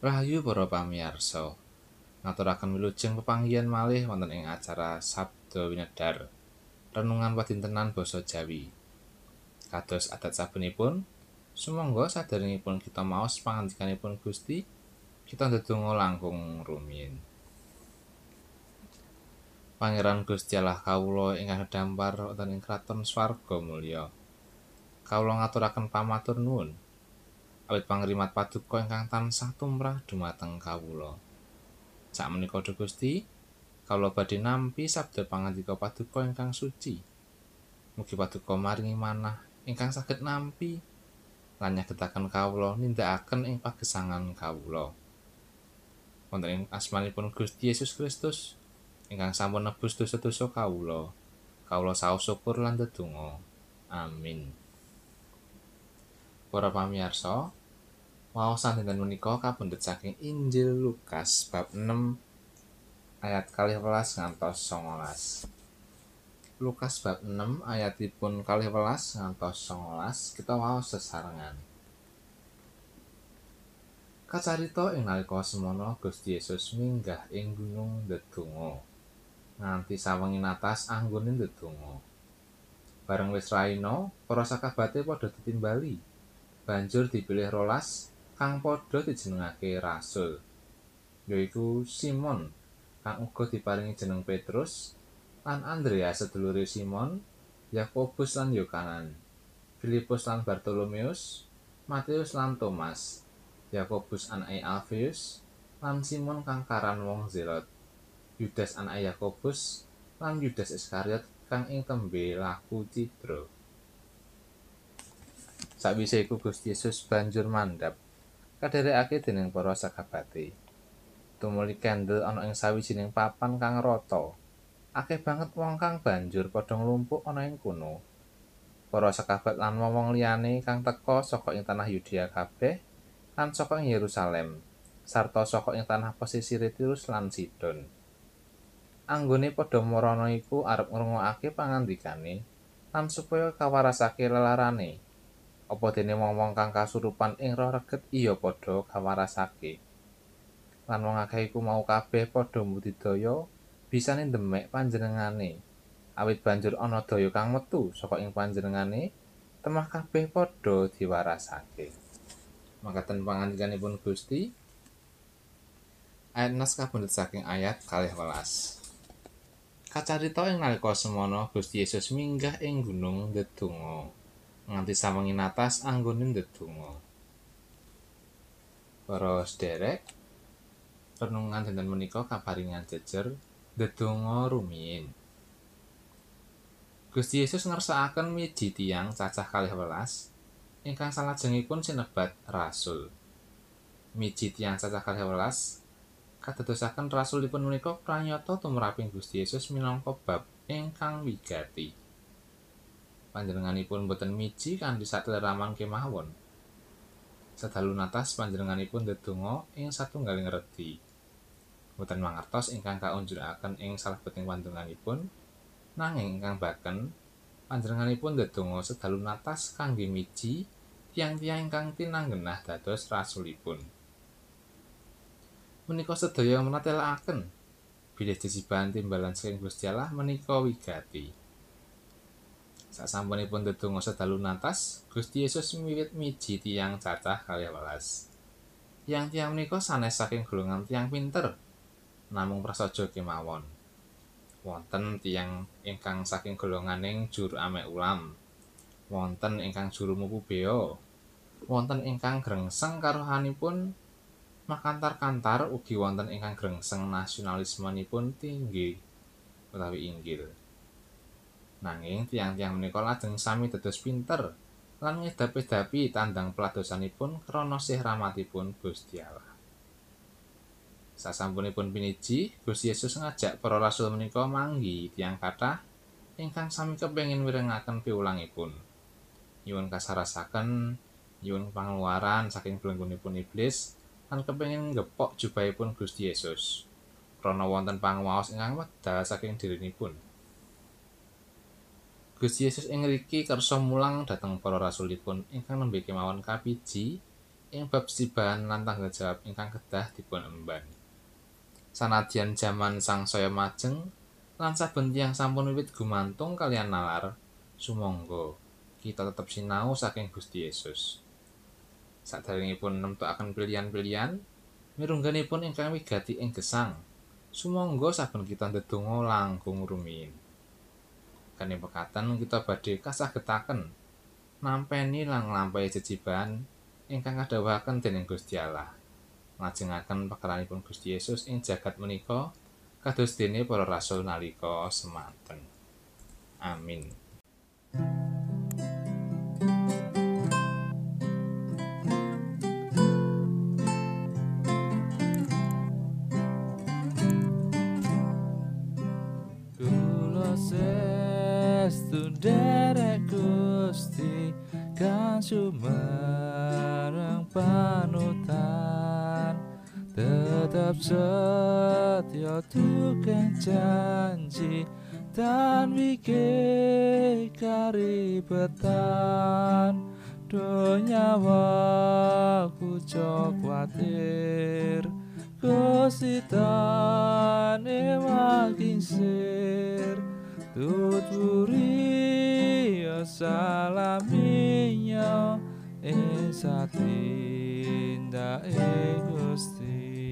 Rahayu para pamirsa. Ngaturaken wilujeng pepanggihan malih wonten ing acara Sabda Winedhar. Renungan padintenan basa Jawi. Kados adat sabenipun, sumangga saderengipun kita maos pangandikanipun Gusti, kita ndedonga langkung rumiyin. Pangeran Gusti Allah kawula ingkang dampar wonten ing kraton swarga mulya. Kawula ngaturaken pamatur nuwun awit pangrimat paduka ingkang tansah tumrap dumateng kawula. Sakmenika Gusti, kawula badhe nampi sabda pangandika paduka ingkang suci. Mugi paduka maringi manah ingkang saged nampi lan nyagetaken kawula nindakaken ing pagesangan kawula. Wonten ing asmanipun Gusti Yesus Kristus ingkang sampun nebus dosa-dosa kawula, kawula saos syukur lan ndedonga. Amin. Para pamirsa, Waosan dinten menika kapundhut saking Injil Lukas bab 6 ayat 12 ngantos 19. Lukas bab 6 ayatipun 12 ngantos 19 kita waos sesarengan. Kacarita ing nalika semono Gusti Yesus minggah ing gunung Dedonga nganti sawengi atas anggone Dedonga. Bareng wis raina, para sakabate padha ditimbali. Banjur dipilih rolas kang padha dijenengake rasul yaiku Simon. Kang uga diparingi jeneng Petrus lan Andreas sedulure Simon Yakobus lan Yohanan Filipus lan Bartolomeus Matius lan Thomas Yakobus anake Alfeus lan Simon kang karan wong Zelot Yudas anake Yakobus lan Yudas Iskariot kang ing tembe laku cidra. Sakwise iku Gusti Yesus banjur mandhap kadherekake dening para sakabate. Tumuli kendel ana ing sawijining papan kang rata. Akeh banget wong kang banjur padha nglumpuk ana ing kono. Para sakabat lan wong liyane kang teka saka ing tanah Yudea kabeh lan saka ing Yerusalem sarta saka ing tanah pesisir Tirus lan Sidon. Anggone padha marana iku arep ngrungokake pangandikane lan supaya kawarasake lelarane. Apa dene wong-wong kang kasurupan ing roh reget iya padha kawarasake lan wong akeh iku mau kabeh padha mbudidaya bisane demek panjenengane. Awit banjur ana daya kang metu saka ing panjenengane temah kabeh padha diwarasake. Makaten pangandikanipun Gusti. Ayat nas kabundut saking ayat kalih welas. Kacarita ing nalika semono Gusti Yesus minggah ing gunung Dedunga nganti sawengi atas anggone ndedonga. Para sederek, renungan dinten menika kaparingan jejer ndedonga rumiyin. Gusti Yesus ngersakaken miji tiyang cacah kalih welas ingkang salajengipun sinebat rasul. Miji tiyang cacah kalih welas kadosaken rasulipun menika pranyata tumraping Gusti Yesus minangka bab ingkang wigati. Panjenenganipun boten miji kanthi satleraman kemawon. Sedalu natas panjenenganipun ndedonga ing satunggaling redi. Boten mangertos ingkang kaunjuraken ing salebeting panjenenganipun, nanging ingkang baken panjenenganipun ndedonga sedalu natas kangge miji tiang-tiang ingkang tinanggenah dados rasulipun. Menika sedaya menatelakaken bilih jesiban timbalan saking Gusti Allah menika wigati. Sasampunipun ndedonga sedalu natas, Gusti Yesus miwit miji tiyang cacah kalih welas. Tiang-tiang menika sanes saking golongan tiang pinter, namung prasaja kemawon. Wonten tiang ingkang saking golonganing juru ame ulam. Wonten ingkang juru mupu beo. Wonten ingkang grengseng karohanipun makantar-kantar ugi wonten ingkang grengseng nasionalismenipun tinggi utawi inggil. Nanging tiang-tiang menika lajeng sami dados pinter lan ngedapi-dapi tandang peladosanipun krana sih rahmatipun Gusti Allah. Sasampunipun piniji, Gusti Yesus ngajak para rasul menika manggi tiang kathah ingkang sami kepengin mirengaken piwulangipun. Nyuwun kasarasaken, nyuwun pangeluaran saking belenggunipun iblis lan kepengin ngepok jubahipun Gusti Yesus. Krana wonten panguwaos ingkang wedal saking dirinipun. Gusti Yesus ing ngriki kersa mulang dhateng para rasulipun ingkang nembe kemawon kapiji ing bab sibahan lan tanggung jawab ingkang kedah dipun emban. Sanadyan jaman sangsaya majeng lan saben tiyang sampun wiwit gumantung kalian nalar, sumangga kita tetep sinau saking Gusti Yesus. Saderengipun nemtokaken pilihan-pilihan, mirungganipun ingkang wigati ing gesang. Sumangga saben kita ndedonga langkung rumiyin. Kene pekatan kita badhe kasagetaken nampeni lan nglampahi jejiban ingkang kadhawuhaken dening Gusti Allah. Lajengaken pekeranipun Gusti Yesus ing jagat menika kados dene para rasul nalika semanten. Amin. Derek Gusti kan sumarang panutan. Tetap setia tukang janji dan wike karibetan. Donya waku cok khawatir Kusitane makin sir. Tuturi salaminya ing satinda e Gusti